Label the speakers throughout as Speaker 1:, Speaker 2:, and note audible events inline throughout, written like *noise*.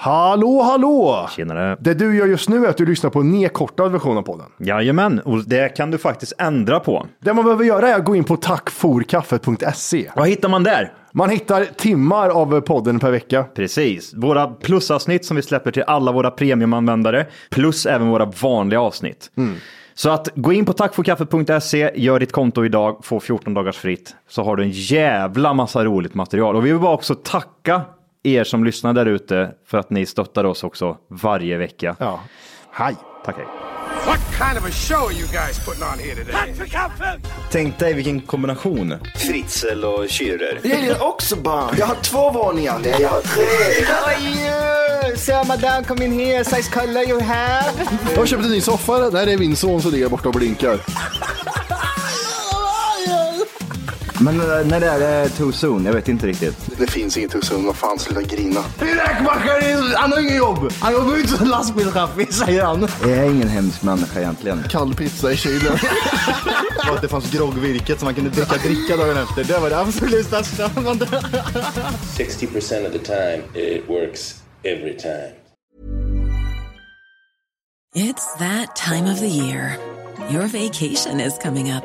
Speaker 1: Hallå, hallå!
Speaker 2: Tjenare.
Speaker 1: Det du gör just nu är att du lyssnar på en nedkortad version av podden.
Speaker 2: Jajamän, och det kan du faktiskt ändra på.
Speaker 1: Det man behöver göra är att gå in på tackforkaffet.se.
Speaker 2: Vad hittar man där?
Speaker 1: Man hittar timmar av podden per vecka.
Speaker 2: Precis, våra plusavsnitt som vi släpper till alla våra premiumanvändare, plus även våra vanliga avsnitt. Så att gå in på tackforkaffet.se, gör ditt konto idag, få 14 dagars fritt, så har du en jävla massa roligt material. Och vi vill bara också tacka er som lyssnar där ute för att ni stöttar oss också varje vecka.
Speaker 1: Ja. Hej!
Speaker 2: Tack hej.
Speaker 3: What kind of a show are you guys putting on here today?
Speaker 2: Tänk dig vilken kombination. Fritzl och Schürrer.
Speaker 4: Jag gillar också barn. Jag har två våningar. Nej, jag har tre.
Speaker 5: How Sir, madame, come in here. Size color you have.
Speaker 1: Jag har köpt en ny soffa. Det är min son som ligger borta och blinkar.
Speaker 6: Men eh, när det är too soon, jag vet inte riktigt.
Speaker 4: Det finns inget hos honom. Vad fan, sluta grina.
Speaker 5: Räkmackaren, han har ingen jobb. Han jobbar ju inte som lastbilschaffis, säger han.
Speaker 6: Jag är ingen hemsk människa egentligen.
Speaker 4: Kall pizza i kylen.
Speaker 5: Och att det fanns groggvirket som man kunde dricka dricka dagen efter. Det var det absolut största.
Speaker 7: 60% of the time, it works every time.
Speaker 8: It's that time of the year. Your vacation is coming up.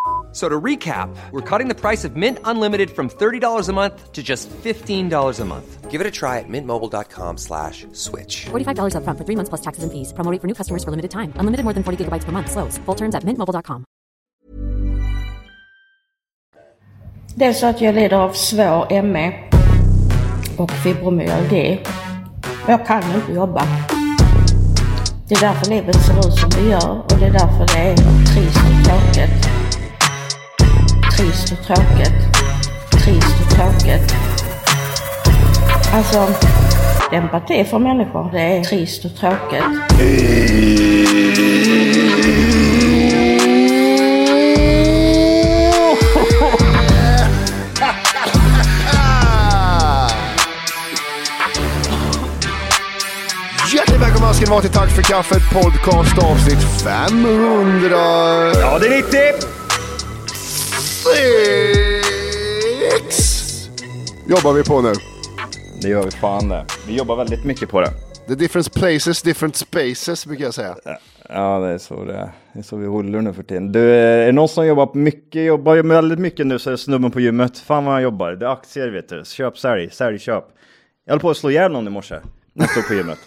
Speaker 9: F- So to recap, we're cutting the price of Mint Unlimited from $30 a month to just $15 a month. Give it a try at mintmobile.com slash switch.
Speaker 10: $45 upfront for three months plus taxes and fees. Promo rate for new customers for limited time. Unlimited more than 40 gigabytes per month. Slows. Full terms at mintmobile.com.
Speaker 11: Det är så att jag lider av svår ME och fibromyalgi. Jag kan inte jobba. Det är därför livet ser ut som det gör och det är därför det är Trist och tråkigt. Trist och tråkigt. Alltså, empati för människor, det är trist och tråkigt.
Speaker 1: Hjärtligt välkomna ska ni vara till Tack för kaffet podcast avsnitt 500.
Speaker 2: Ja, det är 90!
Speaker 1: Sex jobbar vi på nu.
Speaker 2: Det gör vi fan det. Vi jobbar väldigt mycket på det.
Speaker 1: The different places, different spaces brukar jag säga.
Speaker 2: Ja, det är så det är. Det är så vi håller nu för tiden. Du, är det någon som jobbar mycket, jobbar väldigt mycket nu så är det snubben på gymmet. Fan vad han jobbar. Det är aktier vet du. Köp, sälj, sälj, köp. Jag höll på att slå ihjäl någon i morse. Jag stod på gymmet.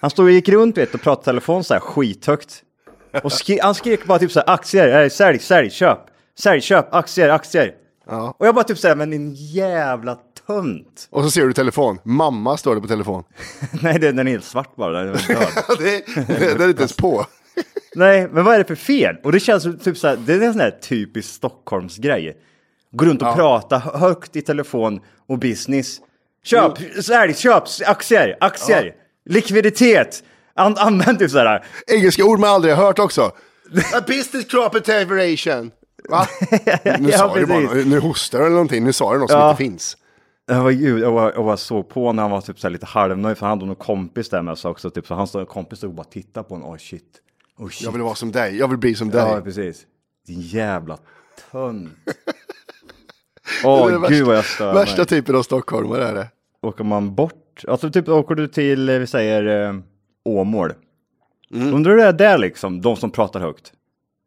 Speaker 2: Han stod och gick runt vet, och pratade telefon så här skithögt. Och skri- han skrek bara typ så här aktier, eh, sälj, sälj, köp. Sälj, köp, aktier, aktier. Och jag bara typ så här, men din jävla tönt.
Speaker 1: Och så ser du telefon. Mamma står det på telefon. *laughs*
Speaker 2: Nej, det- den är helt svart bara. Den är *laughs*
Speaker 1: det, det, det är inte ens på. *laughs*
Speaker 2: Nej, men vad är det för fel? Och det känns typ så här, det är en sån här typisk Stockholmsgrej. Gå runt och prata högt i telefon och business. Köp, sälj, köp, aktier, aktier, likviditet. An använd typ så här.
Speaker 1: Engelska ord man aldrig har hört också. A business cooperation. Va? *laughs* Nu
Speaker 2: Ja,
Speaker 1: sa du bara, nu hostar du eller någonting. Nu sa du något som
Speaker 2: Ja.
Speaker 1: inte finns.
Speaker 2: Jag var, gud, jag, var, jag var så på när han var typ så lite halvnöjd för han hade någon kompis där med sig också. Typ, så hans kompis stod och bara tittade på honom. Oh shit. Oh shit.
Speaker 1: Jag vill vara som dig. Jag vill bli som dig.
Speaker 2: Ja, precis. Din jävla tönt. *laughs* Åh,
Speaker 1: det
Speaker 2: gud vad jag stör
Speaker 1: Värsta
Speaker 2: mig.
Speaker 1: typen av stockholmare är det.
Speaker 2: Åker man bort, alltså typ åker du till, eh, vi säger, eh, Åmål.
Speaker 1: Mm.
Speaker 2: Undrar hur det är där liksom, de som pratar högt.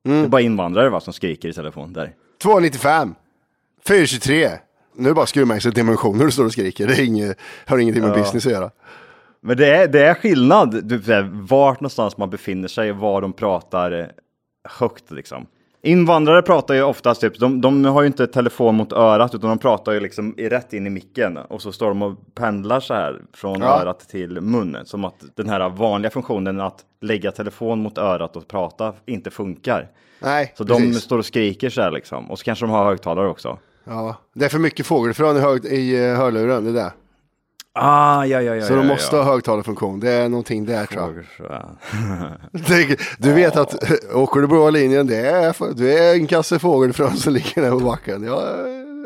Speaker 2: Det är bara invandrare va, som skriker i telefon där.
Speaker 1: 295. 423. Nu är det bara skruvmejseldimensioner du står och skriker. Det är inget, har ingenting med
Speaker 2: Ja.
Speaker 1: business att göra.
Speaker 2: Men det är, det är skillnad, här, vart någonstans man befinner sig, var de pratar eh, högt liksom. Invandrare pratar ju oftast typ, de, de har ju inte telefon mot örat utan de pratar ju liksom rätt in i micken och så står de och pendlar så här från
Speaker 1: Ja.
Speaker 2: örat till munnen. Som att den här vanliga funktionen att lägga telefon mot örat och prata inte funkar.
Speaker 1: Nej,
Speaker 2: Så de
Speaker 1: precis.
Speaker 2: står och skriker så här liksom. Och så kanske de har högtalare också.
Speaker 1: Ja, det är för mycket fågelfrön i, hög, i eh, hörluren, det är det.
Speaker 2: Ah, ja, ja, ja.
Speaker 1: Så
Speaker 2: ja,
Speaker 1: de måste
Speaker 2: ja.
Speaker 1: ha högtalarfunktion, det är någonting där tror jag. *laughs* Du vet att *laughs* åker du blåa linjen, det är, du är en kasse fågelfrön som ligger där på backen. Jag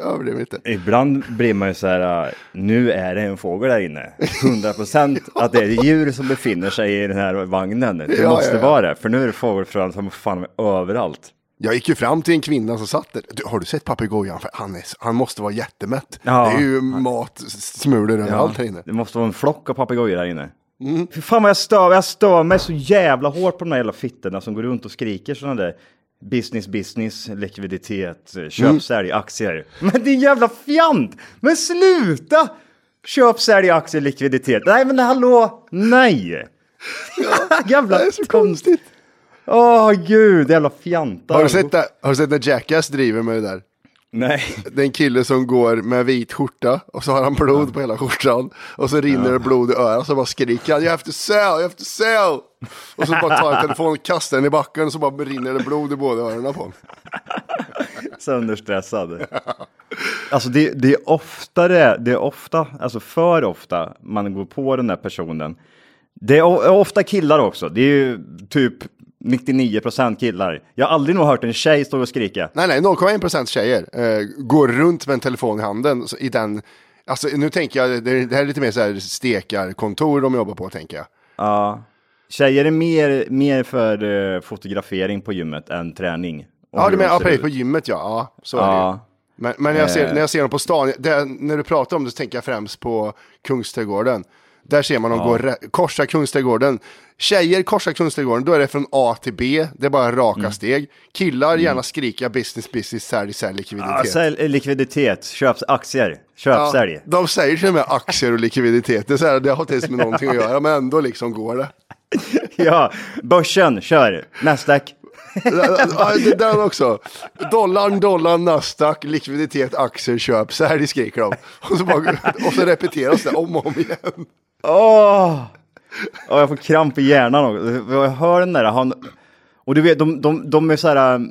Speaker 1: överdriver inte.
Speaker 2: Ibland blir man ju så här, äh, nu är det en fågel där inne. 100% att det är djur som befinner sig i den här vagnen. Det
Speaker 1: Ja,
Speaker 2: måste
Speaker 1: ja, ja.
Speaker 2: vara det, för nu är det fågelfrön som fan överallt.
Speaker 1: Jag gick ju fram till en kvinna som satt där. Du, har du sett papegojan? För Han, är, han måste vara jättemätt.
Speaker 2: Ja.
Speaker 1: Det är ju mat, smulor överallt här inne.
Speaker 2: Det måste vara en flock av papegojor här inne.
Speaker 1: Mm.
Speaker 2: Fy fan vad jag stör, jag stör mig så jävla hårt på de här jävla fittorna som går runt och skriker sådana där business, business, likviditet, köp,
Speaker 1: Mm.
Speaker 2: sälj, aktier. Men din jävla fjant! Men sluta! Köp, sälj, aktier, likviditet. Nej men hallå, nej! *laughs* jävla
Speaker 1: Det är så konstigt.
Speaker 2: Åh gud, jävla fjantar.
Speaker 1: Har du, sett det? har du sett när Jackass driver med det där?
Speaker 2: Nej.
Speaker 1: Det är en kille som går med vit skjorta och så har han blod på hela skjortan. Och så rinner det blod i örat och så bara skriker han You have to sell, you have to sell. Och så bara tar han telefonen och kastar den i backen och så bara rinner det blod i båda öronen på honom. *laughs*
Speaker 2: Sönderstressad. Alltså det, det är oftare, det är ofta, alltså för ofta man går på den där personen. Det är o- ofta killar också. Det är ju typ 99% killar. Jag har aldrig nog hört en tjej stå och skrika.
Speaker 1: Nej, nej, 0,1% tjejer eh, går runt med en telefon i handen i den. Alltså nu tänker jag, det, det här är lite mer så här stekarkontor de jobbar på tänker jag.
Speaker 2: Ja. Tjejer är mer, mer för eh, fotografering på gymmet än träning.
Speaker 1: Ja, du menar ja, precis, på gymmet ja. Ja, så är det ju.
Speaker 2: Ja.
Speaker 1: Men, men när, jag ser,
Speaker 2: Eh.
Speaker 1: när jag ser dem på stan, det, när du pratar om det så tänker jag främst på Kungsträdgården. Där ser man dem
Speaker 2: Ja.
Speaker 1: gå korsa Kungsträdgården. Tjejer korsar Kungsträdgården, då är det från A till B. Det är bara raka
Speaker 2: Mm.
Speaker 1: steg. Killar gärna skrika business, business, sälj, sälj, likviditet.
Speaker 2: Ja, sälj, likviditet, köp aktier, köp,
Speaker 1: Ja,
Speaker 2: sälj.
Speaker 1: de säger till och med aktier och likviditet. Det, är så här, det har inte ens med någonting att göra, men ändå liksom går det. *laughs*
Speaker 2: Ja, börsen, kör, Nasdaq. *laughs*
Speaker 1: Ja, det där också. Dollarn, dollarn, Nasdaq, likviditet, aktier, köp, sälj skriker de. Och så, bara, och så repeteras det om och om igen.
Speaker 2: Åh! Oh, jag får kramp i hjärnan också. Jag hör den där, han... Och du vet, de, de, de är så här...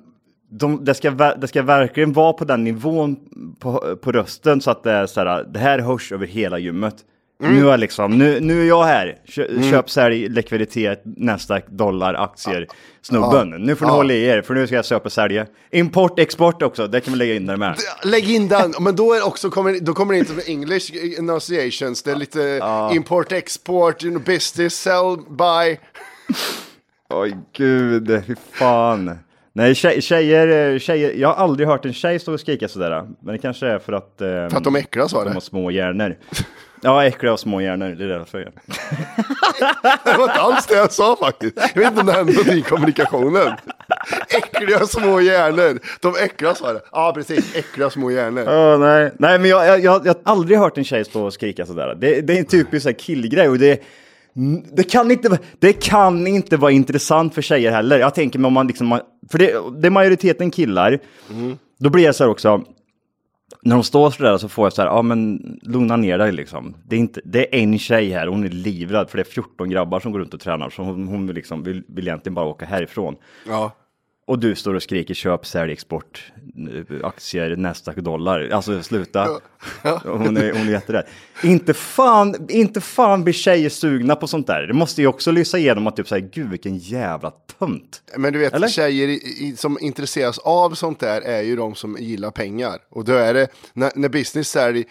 Speaker 2: De, det, ska, det ska verkligen vara på den nivån på, på rösten så att det är så här, det här hörs över hela gymmet.
Speaker 1: Mm.
Speaker 2: Nu är liksom, nu, nu är jag här. Kö, Köp, sälj, likviditet, Nasdaq, dollar, aktier, snubben.
Speaker 1: Ja.
Speaker 2: Nu får ni
Speaker 1: Ja.
Speaker 2: hålla i er, för nu ska jag köpa och sälja. Import, export också, det kan vi lägga in där med.
Speaker 1: Lägg in den, *laughs* men då, är också, kommer, då kommer det inte med English enunciations. Det är lite import, export, you know, business, sell, buy. *laughs*
Speaker 2: Oj gud, fy fan. Nej, tjej, tjejer, tjejer, jag har aldrig hört en tjej stå och skrika sådär. Men det kanske är för att... Eh,
Speaker 1: För att de äcklas var
Speaker 2: de
Speaker 1: det.
Speaker 2: har små hjärnor. *laughs* Ja, äckliga och små hjärnor, det är därför. *laughs*
Speaker 1: Det var inte alls det jag sa faktiskt. Jag vet inte om det hände i kommunikationen. Äckliga små hjärnor. De äcklas var det. Ja, precis. Äckliga små hjärnor.
Speaker 2: Åh, nej. nej, men jag, jag, jag, jag har aldrig hört en tjej stå och skrika sådär. Det, det är en typisk så här killgrej och det, det, kan inte, vara- det kan inte vara intressant för tjejer heller. Jag tänker mig om man liksom, för det, det är majoriteten killar. Då blir jag så här också, när de står sådär så får jag så här, ja men lugna ner dig liksom. Det är, inte, det är en tjej här, hon är livrädd för det är 14 grabbar som går runt och tränar. Så hon, hon vill, liksom, vill, vill egentligen bara åka härifrån.
Speaker 1: Ja.
Speaker 2: Och du står och skriker köp, sälj, export, eh, aktier, Nasdaq, dollar. Alltså sluta. *laughs* Hon är, hon är jätterädd. Inte fan, inte fan blir tjejer sugna på sånt där. Det måste ju också lysa igenom att typ säga gud vilken jävla tönt.
Speaker 1: Men du vet,
Speaker 2: Eller?
Speaker 1: tjejer i, i, som intresseras av sånt där är ju de som gillar pengar. Och då är det, när, när business i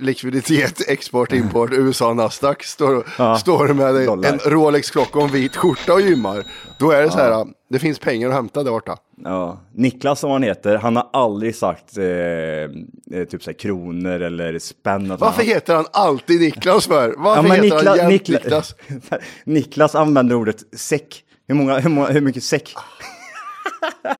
Speaker 1: likviditet, export, import, USA, Nasdaq, står,
Speaker 2: Ja.
Speaker 1: står med
Speaker 2: Dollar.
Speaker 1: en Rolex-klocka och en vit skjorta och gymmar. Då är det så här, det finns pengar att hämta där borta.
Speaker 2: Ja. Niklas som han heter, han har aldrig sagt eh, eh, typ så här, kronor eller spänn.
Speaker 1: Varför heter han alltid Niklas för? Varför
Speaker 2: men
Speaker 1: heter han jämt
Speaker 2: Nikla-
Speaker 1: Niklas? *laughs*
Speaker 2: Niklas använder ordet säck. Hur, många, hur, många, hur mycket säck? *laughs*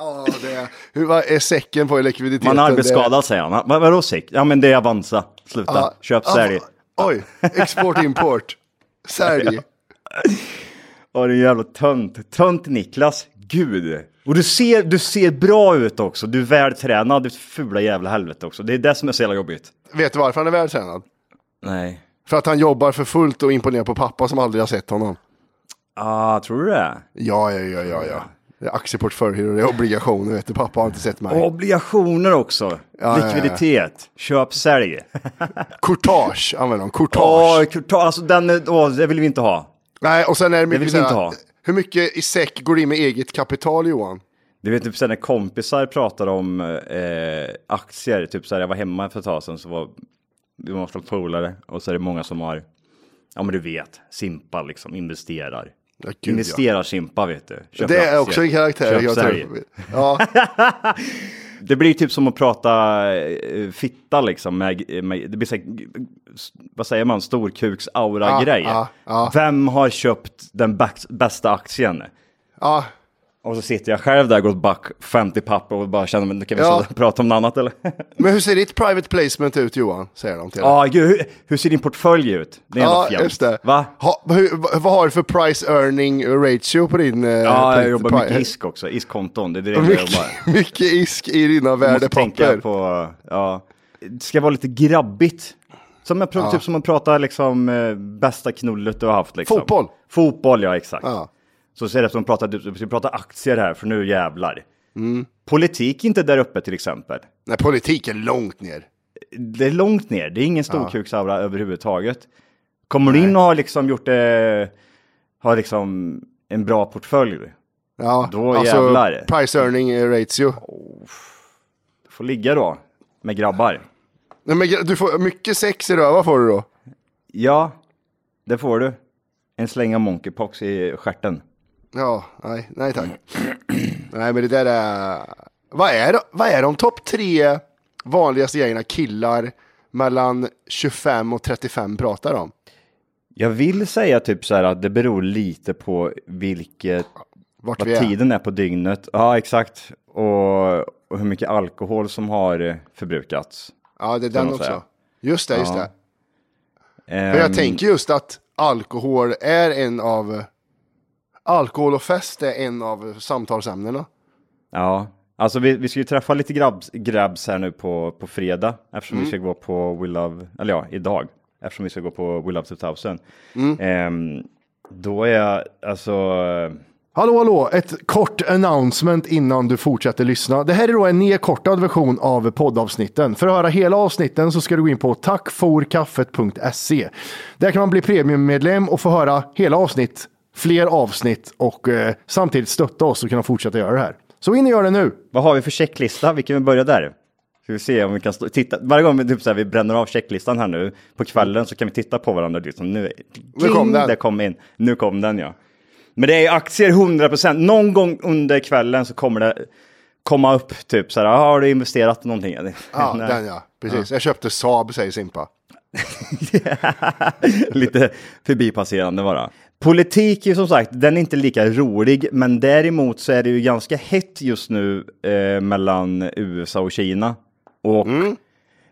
Speaker 1: Ja, det hur vad är säcken på likviditeten?
Speaker 2: Man är arbetsskadad säger han. Vad, vadå säck? Ja men det är Avanza. Sluta.
Speaker 1: Ja,
Speaker 2: Köp,
Speaker 1: ja,
Speaker 2: sälj.
Speaker 1: Oj, export, *laughs* import. Sälj.
Speaker 2: Ja, det är jävla tönt. Tönt Niklas. Gud. Och du ser, du ser bra ut också. Du är vältränad, ditt fula jävla helvete också. Det är det som är så jävla jobbigt.
Speaker 1: Vet du varför han är vältränad?
Speaker 2: Nej.
Speaker 1: För att han jobbar för fullt och imponerar på pappa som aldrig har sett honom.
Speaker 2: Ah, tror du det?
Speaker 1: Ja, ja, ja, ja, ja. Det aktieportföljer och det obligationer, vet du. Pappa har inte sett mig.
Speaker 2: Obligationer också.
Speaker 1: Ja, ja, ja.
Speaker 2: Likviditet. Köp, sälj. *laughs*
Speaker 1: Courtage använder de. Courtage.
Speaker 2: Åh, courtage. Alltså den, åh, det vill vi inte ha.
Speaker 1: Nej, och sen är det mycket
Speaker 2: vill vi
Speaker 1: så här,
Speaker 2: inte ha.
Speaker 1: Hur mycket i säck går det in med eget kapital, Johan?
Speaker 2: Du vet typ sen när kompisar pratar om eh, aktier, typ så här, jag var hemma för ett tag sedan så var vi var från polare och så är det många som har, ja men du vet, Simpa liksom, investerar.
Speaker 1: Ja, gud,
Speaker 2: investerar Simpa vet du. Köper
Speaker 1: det är också en karaktär
Speaker 2: Köp,
Speaker 1: jag tror. Ja, *laughs*
Speaker 2: Det blir typ som att prata eh, fitta liksom. Med, med, det blir så här, vad säger man, storkuks-aura-grej.
Speaker 1: Ja, ja, ja.
Speaker 2: Vem har köpt den bästa aktien?
Speaker 1: ja.
Speaker 2: Och så sitter jag själv där och gått back 50 papper och bara känner, men kan vi
Speaker 1: Ja. *laughs*
Speaker 2: prata om något annat eller? *laughs*
Speaker 1: Men hur ser ditt private placement ut, Johan? Säger de till dig.
Speaker 2: Ja, gud, hur, hur ser din portfölj ut? Det är
Speaker 1: Ja,
Speaker 2: fjant.
Speaker 1: just det.
Speaker 2: Va?
Speaker 1: Ha, hur, vad har du för price earning ratio på din... eh,
Speaker 2: Ja, jag jobbar mycket isk också, iskkonton, det är det enda jag jobbar.
Speaker 1: Mycket, *laughs* mycket isk i dina
Speaker 2: Jag måste tänka
Speaker 1: värdepapper.
Speaker 2: på, ja, det ska vara lite grabbigt. Som jag,
Speaker 1: Ja.
Speaker 2: Typ som att prata liksom eh, bästa knullet du har haft liksom.
Speaker 1: Fotboll.
Speaker 2: Fotboll, ja exakt.
Speaker 1: Ja.
Speaker 2: Så ser det att prata, du- vi pratar aktier här, för nu jävlar.
Speaker 1: Mm.
Speaker 2: Politik inte där uppe till exempel.
Speaker 1: Nej, politik är långt ner.
Speaker 2: Det är långt ner, det är ingen storkuksaura överhuvudtaget. Kommer du in och har liksom gjort det, har liksom en bra portfölj,
Speaker 1: Ja,
Speaker 2: Då
Speaker 1: alltså
Speaker 2: jävlar.
Speaker 1: price earning ratio.
Speaker 2: du får ligga då med grabbar.
Speaker 1: Nej, men du får mycket sex i röva får du då.
Speaker 2: Ja, det får du. En släng av monkeypox i stjärten.
Speaker 1: Ja, nej, nej tack. nej, men det där är... Vad är, vad är de topp tre vanligaste grejerna killar mellan 25 och 35 pratar om?
Speaker 2: Jag vill säga typ så här att det beror lite på vilket,
Speaker 1: Vart
Speaker 2: vad tiden är på dygnet. Ja, exakt. Och, och hur mycket alkohol som har förbrukats.
Speaker 1: Ja, det är den också.
Speaker 2: säga.
Speaker 1: Just det, just
Speaker 2: Ja.
Speaker 1: det. För jag
Speaker 2: Ehm,
Speaker 1: tänker just att alkohol är en av... Alkohol och fest är en av samtalsämnena.
Speaker 2: Ja, alltså vi, vi ska ju träffa lite grabbs, grabbs här nu på, på fredag. Eftersom
Speaker 1: Mm.
Speaker 2: vi ska gå på We Love, eller ja, idag. Eftersom vi ska gå på We Love 2000.
Speaker 1: Mm.
Speaker 2: Ehm, då är jag, alltså...
Speaker 12: Hallå, hallå! Ett kort announcement innan du fortsätter lyssna. Det här är då en nedkortad version av poddavsnitten. För att höra hela avsnitten så ska du gå in på tackforkaffet.se. Där kan man bli premiummedlem och få höra hela avsnitt, fler avsnitt och eh, samtidigt stötta oss och kunna fortsätta göra det här. Så in och gör det nu!
Speaker 2: Vad har vi för checklista? Vi kan väl börja där. Ska vi se om vi kan stå, titta. Varje gång vi, typ så här, vi bränner av checklistan här nu på kvällen så kan vi titta på varandra. Liksom. Nu,
Speaker 1: Nu kom den.
Speaker 2: Det kom in. Nu kom den ja. Men det är aktier 100%. Någon gång under kvällen så kommer det komma upp typ så här. "Ah, Har du investerat i någonting?
Speaker 1: Ja, *laughs* den ja. Precis. Jag köpte Saab, säger Simpa. *laughs*
Speaker 2: Lite förbipasserande bara. Politik är som sagt, den är inte lika rolig, men däremot så är det ju ganska hett just nu eh, mellan USA och Kina. Och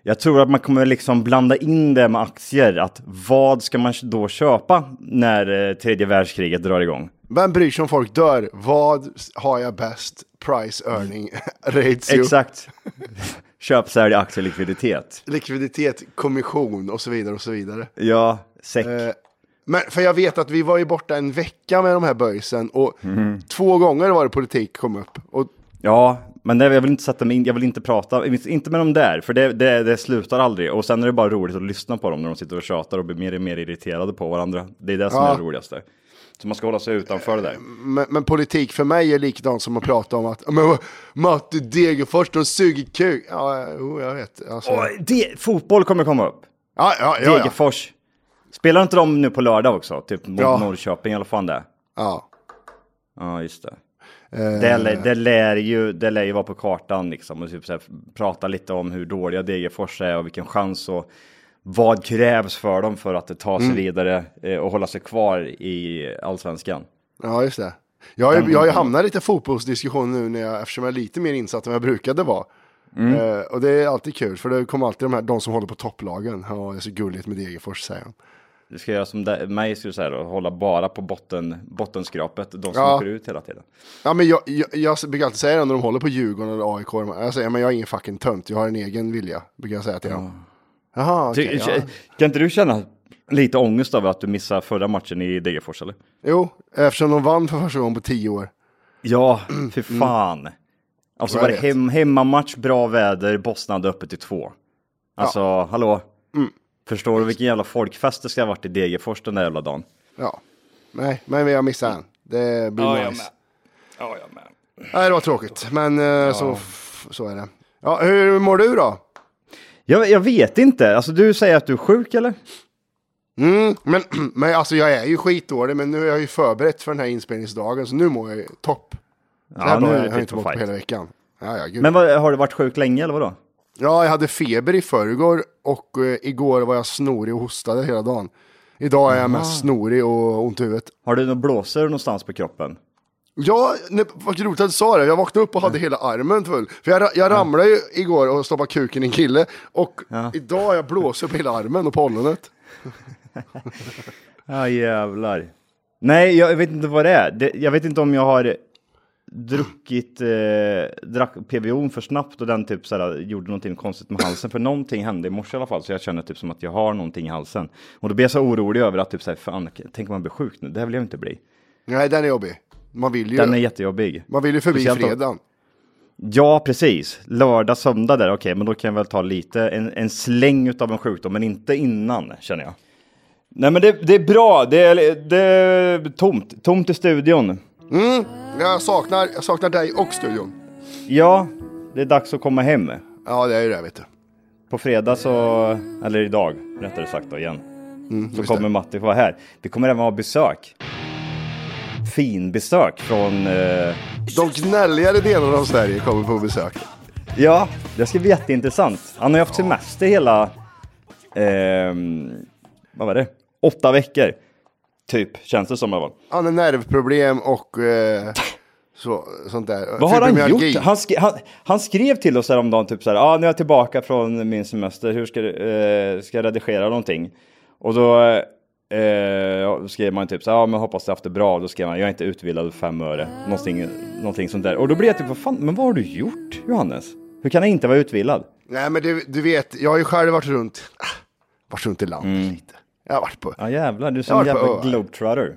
Speaker 2: jag tror att man kommer liksom blanda in det med aktier, att vad ska man då köpa när eh, tredje världskriget drar igång?
Speaker 1: Vem bryr sig om folk dör? Vad har jag bäst price earning *laughs* ratio?
Speaker 2: Exakt. *laughs* Köp, sälj, aktie, likviditet.
Speaker 1: Likviditet, kommission och så vidare och så vidare.
Speaker 2: Ja, säck.
Speaker 1: Eh, Men för jag vet att vi var ju borta en vecka med de här böjsen och
Speaker 2: Mhm.
Speaker 1: två gånger var det politik kom upp. Och
Speaker 2: Ja, men det, jag vill inte sätta mig in, jag vill inte prata, inte med dem där, för det, det, det slutar aldrig. Och sen är det bara roligt att lyssna på dem när de sitter och tjatar och blir mer och mer irriterade på varandra. Det är det som
Speaker 1: Ja.
Speaker 2: är det roligaste. Så man ska hålla sig utanför det där.
Speaker 1: Men, men politik för mig är likadant som att prata om att men, Matte Degerfors, de suger kuk. Ja, jo, jag vet. Alltså,
Speaker 2: Åh, det, fotboll kommer komma upp.
Speaker 1: ja, ja, ja, ja.
Speaker 2: Degerfors. Spelar inte de nu på lördag också? Typ mot
Speaker 1: Ja.
Speaker 2: Norrköping eller vad fan det
Speaker 1: ja.
Speaker 2: Ja, just det.
Speaker 1: Eh,
Speaker 2: Det, lär- det, lär ju, det lär ju vara på kartan liksom. Och typ så här, prata lite om hur dåliga Degerfors är och vilken chans och vad krävs för dem för att ta sig
Speaker 1: Mm.
Speaker 2: vidare eh, och hålla sig kvar i allsvenskan.
Speaker 1: ja, just det. Jag har, ju- jag har ju hamnat i lite fotbollsdiskussion nu när jag, eftersom jag är lite mer insatt än jag brukade vara.
Speaker 2: Mm.
Speaker 1: Eh, och det är alltid kul, för det kommer alltid de här, de som håller på topplagen. Ja, det är så gulligt med Degerfors, säger han.
Speaker 2: Du ska göra som mig, skulle säga då, hålla bara på botten, bottenskrapet, de som
Speaker 1: Ja.
Speaker 2: åker ut hela tiden.
Speaker 1: Ja, men jag, jag, jag brukar alltid säga det när de håller på Djurgården eller AIK. Jag säger, men jag är ingen fucking tönt, jag har en egen vilja. Brukar jag säga till dem. Jaha, okej.
Speaker 2: Ty-
Speaker 1: ja.
Speaker 2: Kan inte du känna lite ångest över att du missade förra matchen i Degerfors eller?
Speaker 1: Jo, eftersom de vann för första gången på tio år.
Speaker 2: Ja, för fan. Alltså
Speaker 1: Jag
Speaker 2: var det hem, hemmamatch, bra väder, Boston hade öppet till två. Alltså, hallå? Förstår du vilken jävla folkfest det ska ha varit i Degerfors den där jävla dagen?
Speaker 1: Ja, nej, men vi har missat en. Det blir
Speaker 2: Ja, jag
Speaker 1: nice.
Speaker 2: Ja, jag med.
Speaker 1: Nej, det var tråkigt, men eh, så, så är det. Ja, hur mår du då?
Speaker 2: Jag, jag vet inte, alltså du säger att du är sjuk eller?
Speaker 1: Mm, men, *clears throat* men alltså jag är ju skitdålig, men nu är jag ju förberett för den här inspelningsdagen, så nu mår jag ju topp. Så
Speaker 2: Ja,
Speaker 1: här
Speaker 2: nu
Speaker 1: bra
Speaker 2: är
Speaker 1: har jag inte mått på hela veckan. Ja, ja, gud.
Speaker 2: Men vad, har du varit sjuk länge eller vadå?
Speaker 1: Ja, jag hade feber i förrgår och eh, igår var jag snorig och hostade hela dagen. Idag är jag mest snorig och ont i huvudet.
Speaker 2: Har du några blåsor någonstans på kroppen?
Speaker 1: Ja, nej, vad roligt att du sa det. Jag vaknade upp och hade hela armen full. För jag, ra- jag ramlade ju igår och stoppade kuken i en kille. Och idag har jag blåst upp hela armen och på ollonet. *laughs*
Speaker 2: Ja jävlar. Nej, jag vet inte vad det är. Det, jag vet inte om jag har druckit, eh, drack PVO för snabbt och den typ såhär, gjorde någonting konstigt med halsen. För någonting hände i morse i alla fall, så jag känner typ som att jag har någonting i halsen. Och då blir jag så orolig över att typ såhär, fan, tänk om man blir sjuk nu? Det här vill jag inte bli.
Speaker 1: Nej, den är jobbig. Man vill ju,
Speaker 2: Den är jättejobbig.
Speaker 1: man vill ju förbi
Speaker 2: Speciellt
Speaker 1: fredagen.
Speaker 2: Ja, precis. Lördag, söndag där, okej, men då kan jag väl ta lite, en, en släng utav en sjukdom, men inte innan, känner jag. Nej, men det, det är bra. Det är, det är tomt. Tomt i studion.
Speaker 1: Mm, jag saknar, jag saknar dig och studion.
Speaker 2: Ja, det är dags att komma hem.
Speaker 1: Ja, det är ju det, vet du.
Speaker 2: På fredag så, eller idag rättare sagt då igen,
Speaker 1: Mm,
Speaker 2: så kommer
Speaker 1: det.
Speaker 2: Matti få vara här. Vi kommer även ha besök. Finbesök från, eh,
Speaker 1: De gnälligare delarna av Sverige kommer på besök.
Speaker 2: ja, det ska bli jätteintressant. Han har ju haft semester hela, ehm, vad var det, åtta veckor. Typ, känns det som i alla fall.
Speaker 1: Han har nervproblem och eh, så, sånt där.
Speaker 2: Vad har han gjort? Han, sk han, han skrev till oss häromdagen typ så här, ah, nu är jag tillbaka från min semester, hur ska, eh, ska jag redigera någonting? Och då eh, skrev man typ så här, ah, men hoppas du haft det bra, då skrev man, jag är inte utvilad fem öre, någonting, någonting sånt där. Och då blev jag typ, vad fan, men vad har du gjort Johannes? Hur kan jag inte vara utvilad?
Speaker 1: Nej, men du, du vet, jag har ju själv varit runt, varit runt i landet lite. Jag har varit på...
Speaker 2: Ja jävlar, du är som en jävla globetrotter.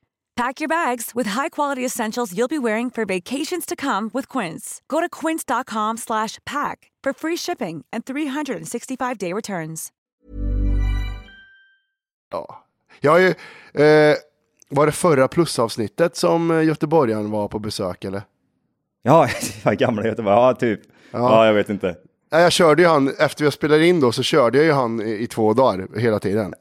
Speaker 13: Pack your bags with high-quality essentials you'll be wearing for vacations to come with Quince. Go to quince.com slash pack for free shipping and 365-day returns.
Speaker 1: Ja. Jag har ju, eh, var det förra plusavsnittet som eh, göteborgaren var på besök eller?
Speaker 14: Ja, *laughs* gamla Göteborg. Ja, typ. Ja. jag vet inte.
Speaker 1: Nej, jag körde ju han, efter vi spelade in då så körde jag ju han i, i två dagar hela tiden.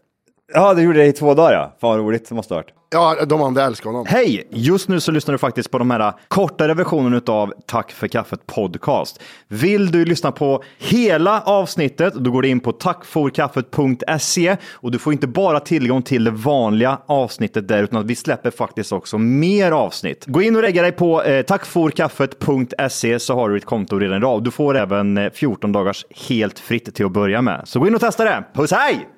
Speaker 14: Ja, du gjorde det i två dagar ja. Fan vad roligt det måste ha varit.
Speaker 1: Ja, de andra älskar honom.
Speaker 14: Hej! Just nu så lyssnar du faktiskt på de här kortare versionen av Tack för kaffet podcast. Vill du lyssna på hela avsnittet, då går du in på tackforkaffet.se och du får inte bara tillgång till det vanliga avsnittet där, utan att vi släpper faktiskt också mer avsnitt. Gå in och lägga dig på eh, tackforkaffet.se så har du ett konto redan idag. Du får även eh, 14 dagars helt fritt till att börja med. Så gå in och testa det. Puss hej!